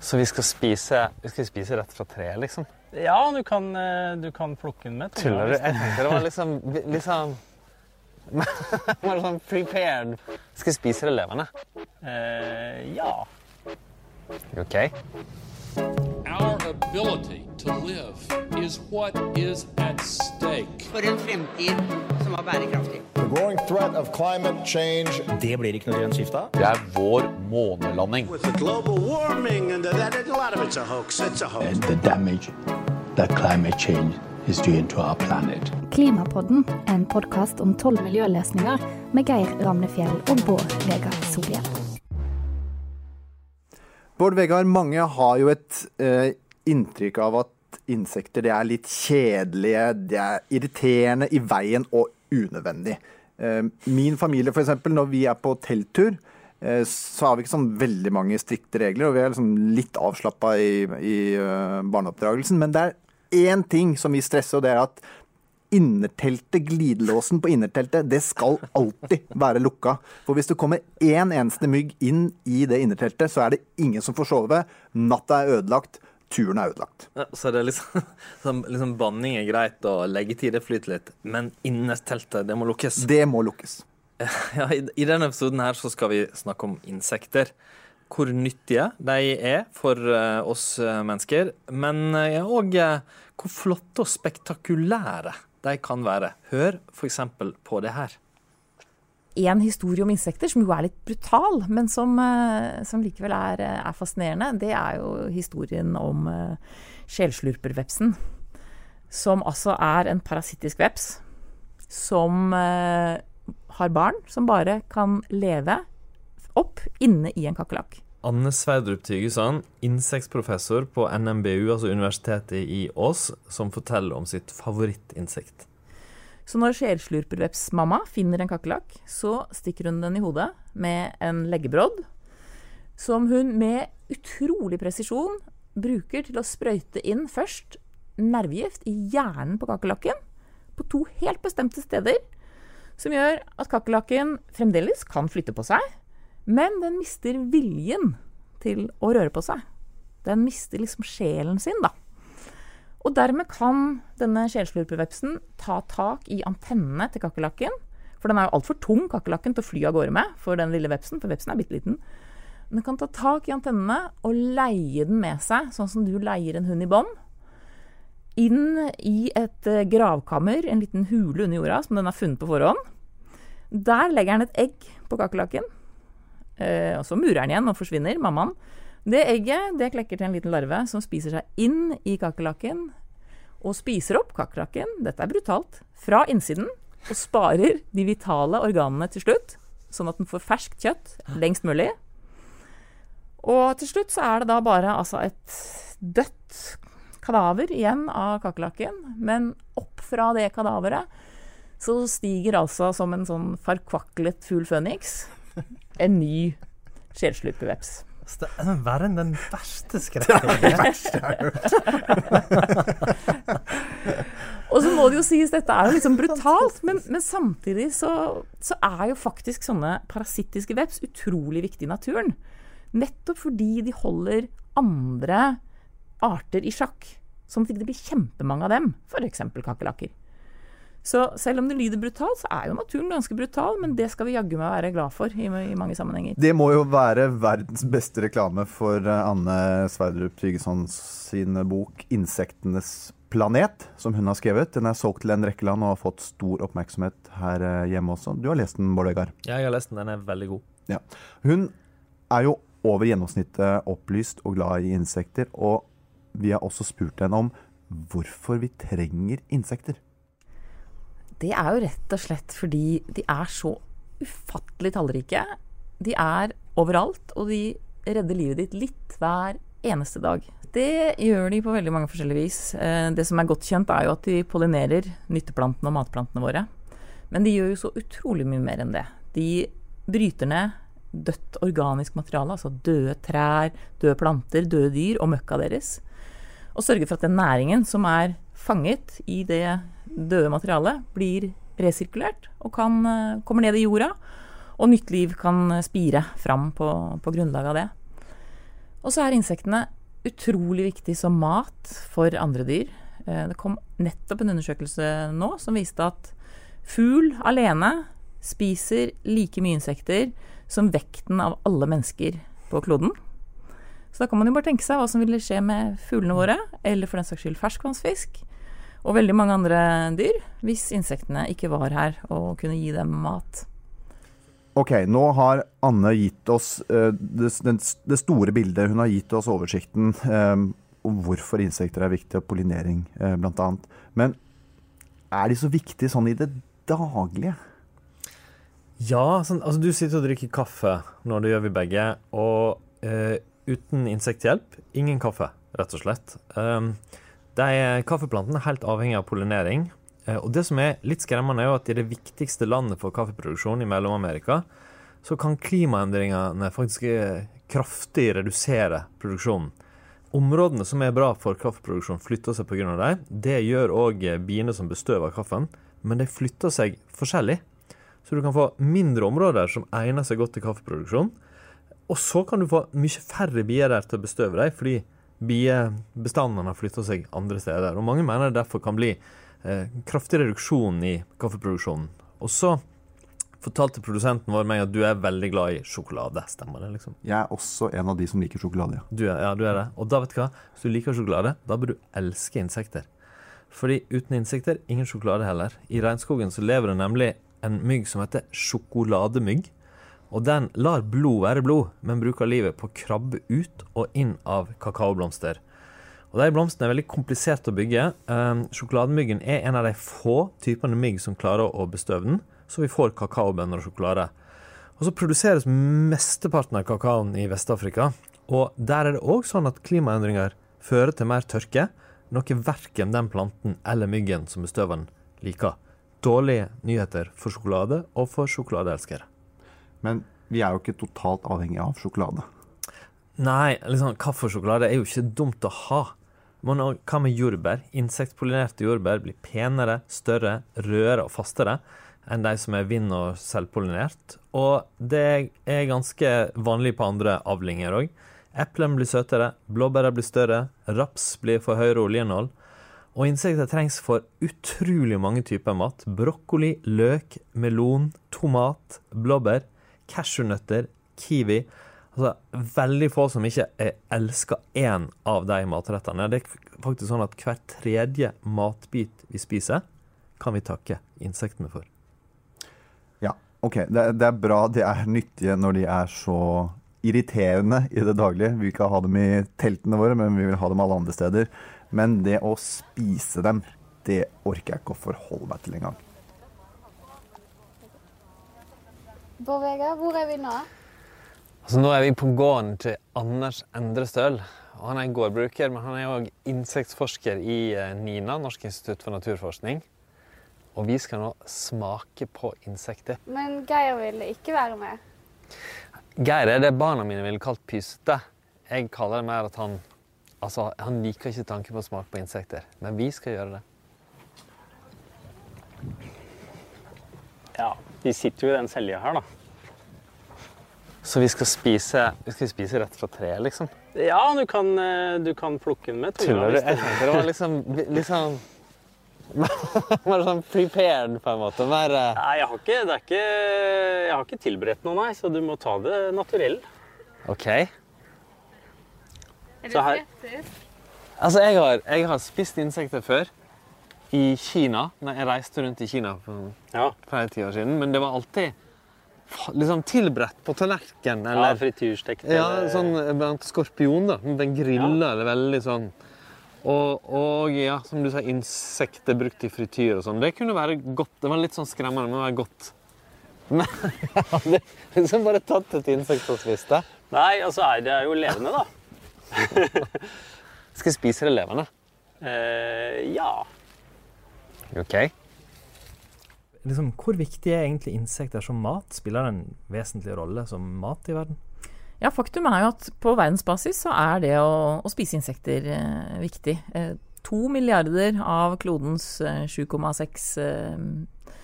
Så vi skal spise, vi skal spise rett fra treet, liksom? Ja, du kan, eh, du kan plukke den med. Tuller du? Jeg tenkte det var liksom liksom var sånn prepared. Skal vi spise det levende? Eh, ja. OK. Our ability to live is what is at stake. For en fremtid som var bærekraftig. The of Det blir ikke noe grønt skifte av. Det er vår månelanding. With the global warming and that, a lot of it's a hoax. It's a hoax. and the damage that climate change is doing to our planet. Klimapodden er en podkast om tolv miljøløsninger med Geir Ramnefjell og Bård Vegar Solhjell. Bård Vegar, mange har jo et eh, inntrykk av at insekter det er litt kjedelige, det er irriterende i veien og unødvendig. Eh, min familie f.eks., når vi er på telttur, eh, så har vi ikke sånn veldig mange strikte regler, og vi er liksom litt avslappa i, i eh, barneoppdragelsen. Men det er én ting som vi stresser, og det er at innerteltet, glidelåsen på innerteltet, det skal alltid være lukka. For hvis det kommer én eneste mygg inn i det innerteltet, så er det ingen som får sove. Natta er ødelagt. Turen er ødelagt. Ja, så det er liksom, sånn, liksom Banning er greit, og leggetid det flyter litt. Men innesteltet, det må lukkes. Det må lukkes. Ja, i, I denne episoden her så skal vi snakke om insekter. Hvor nyttige de er for uh, oss eh, mennesker. Men òg hvor flotte og spektakulære de kan være. Hør f.eks. på det her. En historie om insekter som jo er litt brutal, men som, eh, som likevel er, eh, er, fascinerende, det er jo historien om uh, sjelslurpervepsen. Som altså er en parasittisk veps som uh, har barn som bare kan leve opp inne i en kakerlakk. Anne Sverdrup Tygesand, insektprofessor på NMBU, altså Universitetet i Ås, som forteller om sitt favorittinsekt. Så når sjelslurpervepsmamma finner en kakerlakk, så stikker hun den i hodet med en leggebrodd, som hun med utrolig presisjon bruker til å sprøyte inn først nervegift i hjernen på kakerlakken, på to helt bestemte steder, som gjør at kakerlakken fremdeles kan flytte på seg, men den mister viljen til å røre på seg. Den mister liksom sjelen sin, da. Og dermed kan denne sjelslurpevepsen ta tak i antennene til kakerlakken. For den er jo altfor tung, kakerlakken, til å fly av gårde med for den lille vepsen, for vepsen er bitte liten. Den kan ta tak i antennene og leie den med seg, sånn som du leier en hund i bånd. Inn i et gravkammer, en liten hule under jorda, som den har funnet på forhånd. Der legger den et egg på kakerlakken. Eh, og så murer den igjen og forsvinner, mammaen. Det egget det klekker til en liten larve som spiser seg inn i kakerlakken og spiser opp kakerlakken, dette er brutalt, fra innsiden og sparer de vitale organene til slutt, sånn at den får ferskt kjøtt lengst mulig. Og til slutt så er det da bare altså et dødt kadaver igjen av kakerlakken, men opp fra det kadaveret så stiger altså som en sånn farkvaklet fugl føniks en ny sjelslurpeveps. Det er verre enn den verste skrekken. Det er den verste jeg har Og så må det jo sies, dette er jo liksom brutalt, men, men samtidig så, så, er jo faktisk sånne parasittiske veps utrolig viktig i naturen. Nettopp fordi de holder andre arter i sjakk, sånn at det ikke blir kjempemange av dem, f.eks. kakerlakker. Så selv om det lyder brutalt, så er jo naturen ganske brutal, men det skal vi jaggu meg være glad for i, i, mange sammenhenger. Det må jo være verdens beste reklame for eh, Anne Sverdrup Tygeson sin bok 'Insektenes planet', som hun har skrevet. Den er solgt til en rekke land og har fått stor oppmerksomhet her eh, hjemme også. Du har lest den, Bård Vegar? Ja, jeg har lest den. Den er veldig god. Ja. Hun er jo over gjennomsnittet opplyst og glad i insekter, og vi har også spurt henne om hvorfor vi trenger insekter. Det er jo rett og slett fordi de er så ufattelig tallrike. De er overalt, og de redder livet ditt litt hver eneste dag. Det gjør de på veldig mange forskjellige vis. Eh, det som er godt kjent, er jo at de pollinerer nytteplantene og matplantene våre. Men de gjør jo så utrolig mye mer enn det. De bryter ned dødt organisk materiale, altså døde trær, døde planter, døde dyr og møkka deres. Og sørger for at den næringen som er fanget i det døde materialet, blir resirkulert og kan, kommer ned i jorda. Og nytt liv kan spire fram på, på grunnlag av det. Og så er insektene utrolig viktig som mat for andre dyr. Eh, Det kom nettopp en undersøkelse nå som viste at fugl alene spiser like mye insekter som vekten av alle mennesker på kloden. Så da kan man jo bare tenke seg hva som ville skje med fuglene våre, eller for den saks skyld ferskvannsfisk, og veldig mange andre dyr, hvis insektene ikke var her og kunne gi dem mat. Ok, nå har Anne gitt oss uh, det, den, det store bildet. Hun har gitt oss oversikten eh, om hvorfor insekter er viktige, og pollinering uh, bl.a. Men er de så viktige sånn i det daglige? Ja, sånn, altså du sitter og drikker kaffe når det gjør vi begge, og uh, uten insekthjelp, ingen kaffe, rett og slett. Um, de, kaffeplantene er helt avhengig av pollinering. Eh, og det som er litt skremmende, er jo at i det viktigste landet for kaffeproduksjon, i Mellom-Amerika, så kan klimaendringene faktisk eh, kraftig redusere produksjonen. Områdene som er bra for kaffeproduksjon, flytter seg pga. dem. Det gjør òg biene som bestøver kaffen, men de flytter seg forskjellig. Så du kan få mindre områder som egner seg godt til kaffeproduksjon. Og så kan du få mye færre bier der til å bestøve dem, fordi biebestandene har flytta seg andre steder. Og mange mener det derfor kan bli eh, kraftig reduksjon i kaffeproduksjonen. Og så fortalte produsenten vår meg at du er veldig glad i sjokolade. Stemmer det, liksom? Jeg er også en av de som liker sjokolade. ja. Du er, ja, du er det. Og da vet du hva? Hvis du liker sjokolade, da bør du elske insekter. Fordi uten insekter, ingen sjokolade heller. I regnskogen så lever det nemlig en mygg som heter sjokolademygg. Og den lar blod være blod, men bruker livet på å krabbe ut og inn av kakaoblomster. Og De blomstene er veldig komplisert å bygge. Um, sjokolademyggen er en av de få typene mygg som klarer å bestøve den, så vi får kakaobønner og sjokolade. Og Så produseres mesteparten av kakaoen i Vest-Afrika. Og Der er det òg sånn at klimaendringer fører til mer tørke, noe verken den planten eller myggen som bestøver den, liker. Dårlige nyheter for sjokolade og for sjokoladeelskere. Men vi er jo ikke totalt avhengig av sjokolade. Nei, liksom, kaffesjokolade er jo ikke dumt å ha. Men hva med jordbær? Insektpollinerte jordbær blir penere, større, rødere og fastere enn de som er vind- og selvpollinert. Og det er ganske vanlig på andre avlinger òg. Eplene blir søtere, blåbærene blir større, raps blir for høyere oljeinnhold. Og insekter trengs for utrolig mange typer mat. Brokkoli, løk, melon, tomat, blåbær, cashewnøtter, kiwi. Altså, veldig få som ikke er elsker én av de matrettene. Det er faktisk sånn at hver tredje matbit vi spiser, kan vi takke insektene for. Ja, ok. Det, det er bra de er nyttige når de er så irriterende i det daglige. Vi vil ikke ha dem i teltene våre, men vi vil ha dem alle andre steder. Men det å spise dem, det orker jeg ikke å forholde meg til engang. Bård Vegar, hvor er vi nå? Altså, nå er vi på gården til Anders Endrestøl. Og han er gårdbruker, men han er òg insektforsker i eh, NINA, Norsk institutt for naturforskning. Og vi skal nå smake på insekter. Men Geir ville ikke være med. Geir er det barna mine ville kalt pysete. Jeg kaller det mer at han Altså, han liker ikke tanken på å smake på insekter. Men vi skal gjøre det. Ja, vi sitter jo i den selja her, da. Så vi skal spise, vi skal spise rett fra treet, liksom? Ja, du kan, eh, du kan plukke den med tunga. Tuller du? Jeg tenker det var liksom liksom Mer sånn prepared, på en måte. Mer Nei, jeg har ikke, det er ikke, jeg har ikke tilberedt noe, nei, så du må ta det naturell. OK. Er Så her- Altså, jeg har, jeg har spist insekter før. I Kina. Nei, jeg reiste rundt i Kina for flere tiår siden. Men det var alltid liksom tilberedt på tallerken. Ja, frityrstekt. Ja, sånn blant skorpion, da. Den grilla eller veldig sånn og, og ja, som du sa, insekter brukt i frityr og sånn. Det kunne være godt. Det var litt sånn skremmende, men det var godt. Men jeg hadde liksom bare tatt et insekt og spist det. Nei, altså er det jo levende, da. Skal jeg spise det levende? Eh, ja. OK. Liksom, hvor viktig er egentlig insekter som mat? Spiller det en vesentlig rolle som mat i verden? Ja, faktum er jo at på verdensbasis så er det å, å spise insekter eh, viktig. Eh, to milliarder av klodens eh, 7,6 eh,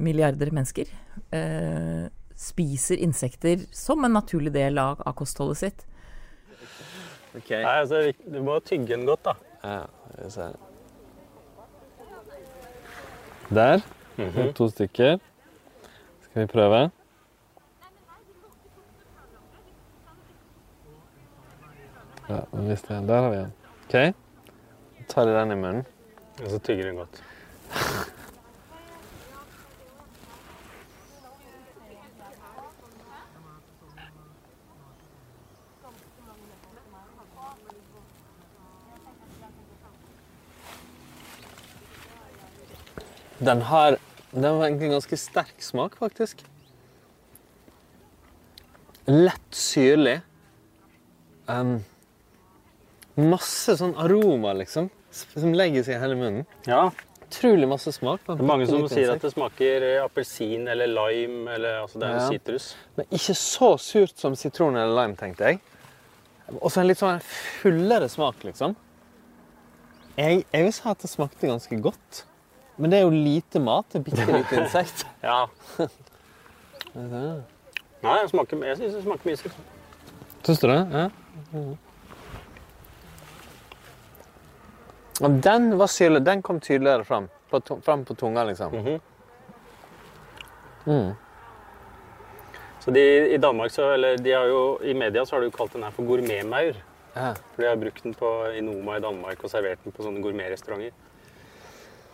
milliarder mennesker eh, spiser insekter som en naturlig del av, av kostholdet sitt. OK. Nei, altså, du må tygge den godt, da. Ja, vi se. Der. Mhm. To stykker. Skal vi prøve? Ja. Der har vi den. OK. Tar jeg den i munnen. Og så tygger den godt. Den har Den var egentlig ganske sterk smak, faktisk. Lett syrlig. Um, masse sånn aroma, liksom, som legger seg i hele munnen. Ja. Utrolig masse smak. Det er mange som sier at det smaker eh, appelsin eller lime, eller altså det er Ja. sitrus. Men ikke så surt som sitron eller lime, tenkte jeg. Og så en litt sånn fullere smak, liksom. Jeg, jeg vil si at det smakte ganske godt. Men det er jo lite mat. til bitte lite insekt. Ja. Nei, jeg, smaker, jeg syns det smaker mye sitron. Syns du det? Ja. Mm. Den var syrlig. Den kom tydeligere fram. På, fram på tunga, liksom. Mhm. Mm. Så de, i Danmark, så, eller de har jo, i media så har de jo kalt den her for gourmetmaur. Ja. For de har brukt den på, i Noma i Danmark og servert den på sånne gourmetrestauranter.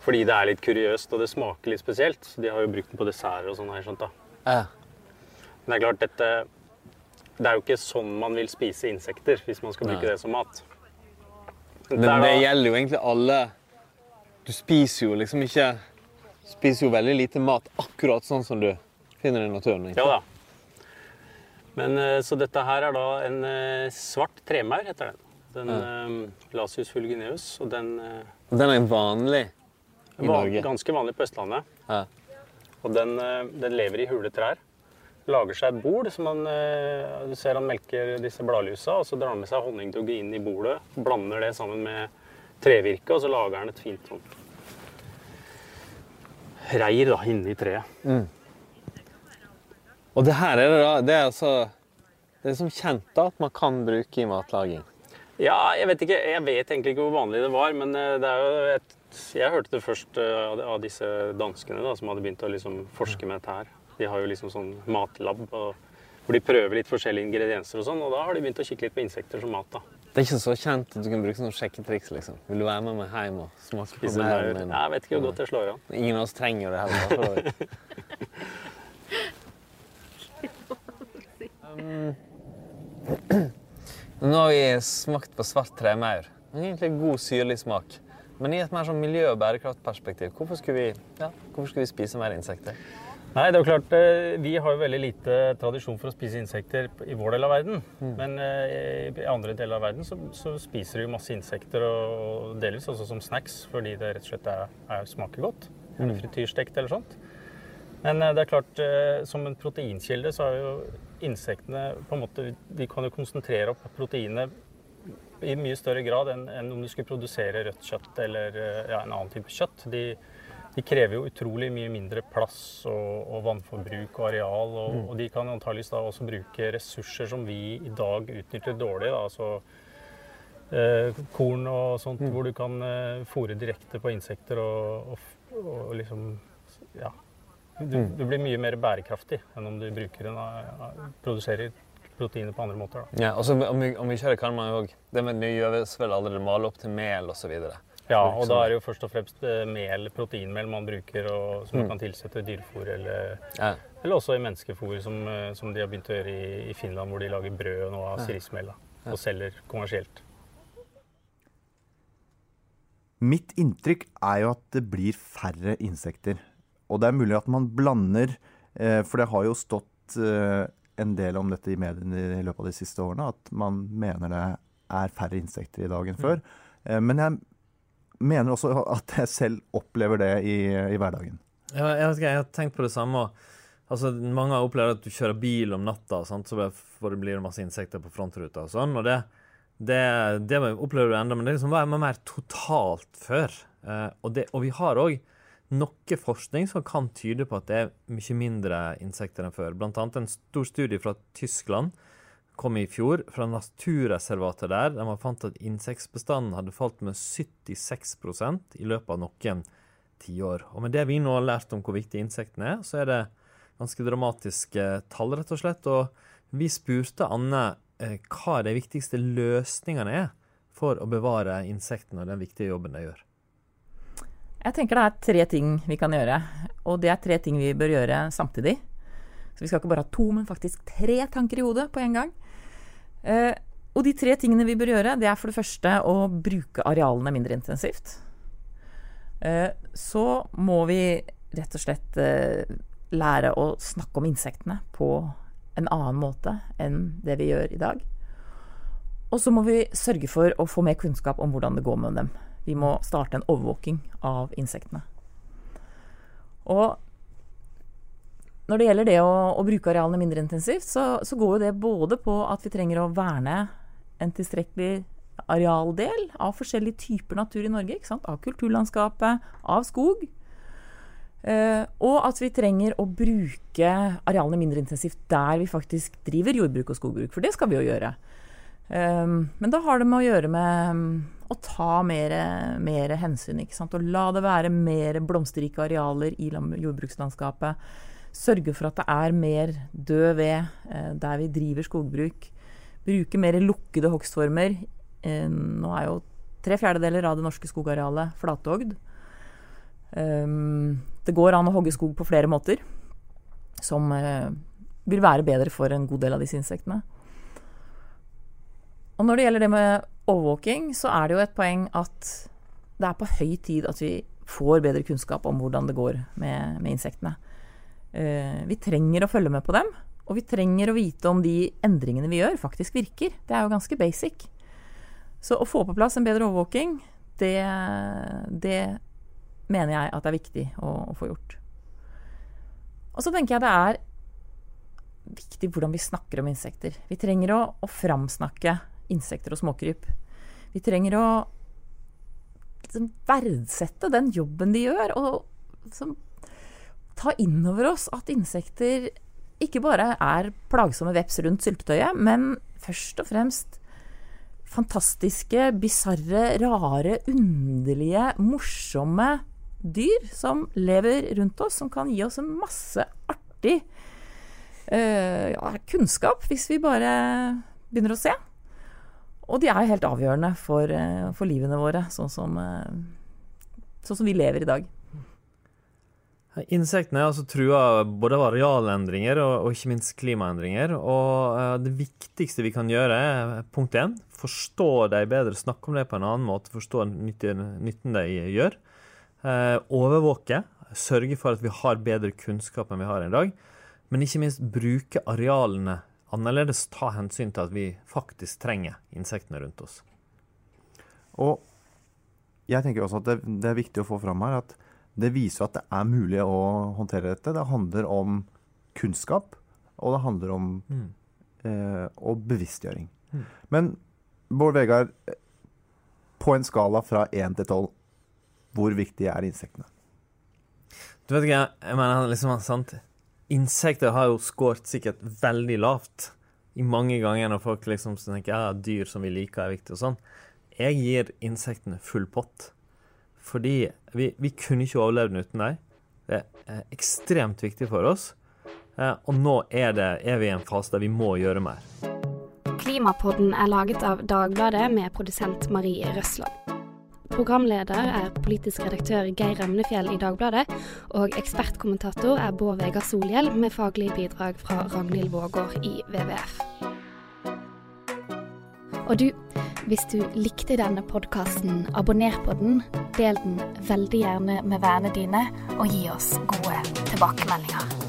Fordi det er litt kuriøst og det smaker litt spesielt. Så de har jo brukt den på desserter og sånn. har jeg skjønt da. Ja. Men det er klart, dette Det er jo ikke sånn man vil spise insekter hvis man skal bruke Nei. det som mat. Men det, det gjelder jo egentlig alle Du spiser jo liksom ikke Spiser jo veldig lite mat akkurat sånn som du finner i naturen. Ikke? Ja da. Men, eh, så dette her er da en eh, svart tremaur, heter den. Den eh, Lasius fulgineus. Og den Den er vanlig i Norge. ganske vanlig på Østlandet. Ja. Og den, eh, den lever i hule trær. Lager seg et bol. som han, eh, Du ser han melker disse bladlusa, og så drar han med seg honningdugget inn i bolet. Blander det sammen med trevirke, og så lager han et fint sånn reir da, inni treet. Mm. Og det her er det da Det er altså Det er som kjent da at man kan bruke i matlaging. Ja, jeg vet ikke, jeg vet egentlig ikke hvor vanlig det var, men eh, det er jo et Jeg hørte det først eh, av disse danskene da, som hadde begynt å liksom forske med dette her. De har jo liksom sånn matlab hvor de prøver litt forskjellige ingredienser og sånn, og da har de begynt å kikke litt på insekter som mat. da. Det er ikke så kjent at du kan bruke sånn sjekketriks. liksom. Vil du være med meg hjem og smake på mauren min? Ja, jeg vet ikke hvor godt det slår an. Ingen av oss trenger det heller. Um, Nå har vi smakt på svart tremaur. Egentlig god syrlig smak. Men i et mer sånn miljø- og bærekraftperspektiv, hvorfor skulle vi, ja, hvorfor skulle vi spise mer insekter? Nei, det er jo klart, eh, Vi har jo veldig lite tradisjon for å spise insekter i vår del av verden. Men eh, i andre deler av verden så, så spiser de masse insekter, og delvis også som snacks, fordi det rett og slett er, er, smaker godt. Mm. frityrstekt eller sånt. Men eh, det er klart, som en proteinkilde så er jo insektene på en måte De kan jo konsentrere opp proteinet i mye større grad enn, enn om du skulle produsere rødt kjøtt eller eh, ja, en annen type kjøtt. De, de krever jo utrolig mye mindre plass og, og vannforbruk og areal. Og, Mm. og de kan antageligvis da også bruke ressurser som vi i dag utnytter dårlig. Da. Altså eh, korn og sånt, Mm. hvor du kan eh, fôre direkte på insekter og, og, og liksom Ja. Du, Mm. du blir mye mer bærekraftig enn om du bruker en, eh, produserer proteiner på andre måter. Da. Ja, og så om vi, om vi kjører kan man jo òg Det med det gjøres vel allerede male opp til mel osv. Ja, og da er det jo først og fremst eh, mel, proteinmel man bruker, og, som Mm. man kan tilsette dyrefôr eller, Ja. eller også i menneskefôr, som, eh, som de har begynt å gjøre i, i Finland, hvor de lager brød nå av sirismel Ja. og selger kommersielt. Mitt inntrykk er jo at det blir færre insekter. Og det er mulig at man blander, eh, for det har jo stått en del om dette i mediene i løpet av de siste årene, at man mener det er færre insekter i dag enn før. Eh, Men jeg mener også at jeg selv opplever det i, i hverdagen. Ja, jeg, ikke, jeg har tenkt på det samme. Altså, mange har opplevd at du kjører bil om natta, sant? så det blir det masse insekter på frontruta og sånn. og det, det, det opplever du enda, men det liksom var mer totalt før. Eh, og, det, og vi har òg noe forskning som kan tyde på at det er mye mindre insekter enn før. Blant annet en stor studie fra Tyskland kom i fjor fra naturreservatet der, der man fant at insektbestanden hadde falt med 76% i løpet av noen tiår. Og med det vi nå har lært om hvor viktig insektene er, så er det ganske dramatiske tall, rett og slett. Og vi spurte Anne eh, hva de viktigste løsningene er for å bevare insektene og den viktige jobben de gjør. Jeg tenker det er tre ting vi kan gjøre, og det er tre ting vi bør gjøre samtidig. Så vi skal ikke bare ha to, men faktisk tre tanker i hodet på en gang. Eh, og de tre tingene vi bør gjøre, det er for det første å bruke arealene mindre intensivt. Eh, så må vi rett og slett eh, lære å snakke om insektene på en annen måte enn det vi gjør i dag. Og så må vi sørge for å få mer kunnskap om hvordan det går med dem. Vi må starte en overvåking av insektene. Og når det gjelder det å, å bruke arealene mindre intensivt, så, så, går jo det både på at vi trenger å verne en tilstrekkelig arealdel av forskjellige typer natur i Norge. Av kulturlandskapet, av skog. Uh, og at vi trenger å bruke arealene mindre intensivt der vi faktisk driver jordbruk og skogbruk. For det skal vi jo gjøre. Um, men da har det med å gjøre med um, å ta mer, hensyn. ikke sant? Og la det være mer blomsterrike arealer i jordbrukslandskapet. Sørge for at det er mer død ved uh, der vi driver skogbruk. Bruke mer lukkede hogstformer. Uh, nå er jo tre fjerdedeler av det norske skogarealet flathogd. Um, det går an å hogge skog på flere måter, som uh, vil være bedre for en god del av disse insektene. Og når det gjelder det med overvåking, så er det jo et poeng at det er på høy tid at vi får bedre kunnskap om hvordan det går med, med insektene. Uh, vi trenger å følge med på dem, og vi trenger å vite om de endringene vi gjør, faktisk virker. Det er jo ganske basic. Så å få på plass en bedre overvåking, det, det mener jeg at det er viktig å, å få gjort. Og så tenker jeg det er viktig hvordan vi snakker om insekter. Vi trenger å, å framsnakke insekter og småkryp. Vi trenger å liksom, verdsette den jobben de gjør, og liksom, ta inn over oss at insekter ikke bare er plagsomme veps rundt syltetøyet, men først og fremst fantastiske, bisarre, rare, underlige, morsomme dyr som lever rundt oss, som kan gi oss en masse artig uh, ja, kunnskap, hvis vi bare begynner å se. Og de er helt avgjørende for, eh, for livene våre, sånn som, eh, sånn som, vi lever i dag. Insektene er altså trua både av arealendringer og, og, ikke minst klimaendringer. Og uh, det viktigste vi kan gjøre, er punkt én forstå dem bedre, snakke om det på en annen måte, forstå nytten, nytten de gjør. Overvåke, sørge for at vi har bedre kunnskap enn vi har i dag. Men ikke minst bruke arealene annerledes ta hensyn til at vi faktisk trenger insektene rundt oss. Og jeg tenker også at det, det, er viktig å få fram her at det viser at det er mulig å håndtere dette. Det handler om kunnskap, og det handler om mm. eh, og bevisstgjøring. Mm. Men Bård Vegard, på en skala fra 1 til 12, hvor viktige er insektene? Du vet ikke, jeg mener liksom sant, Insekter har jo skåret sikkert veldig lavt i mange ganger når folk liksom tenker ja, dyr som vi liker, er viktig og sånn. Jeg gir insektene full pott. Fordi vi, vi kunne ikke overlevd uten dem. Det er ekstremt viktig for oss. Eh, og nå er, det, er vi i en fase der vi må gjøre mer. Klimapodden er laget av Dagbladet med produsent Marie Røsland. Programleder er politisk redaktør Geir Remnefjell i Dagbladet, og ekspertkommentator er Bård Vegar Solhjell, med faglig bidrag fra Ragnhild Vågård i WWF. Og du, hvis du likte denne podkasten, abonner på den, del den veldig gjerne med vennene dine, og gi oss gode tilbakemeldinger.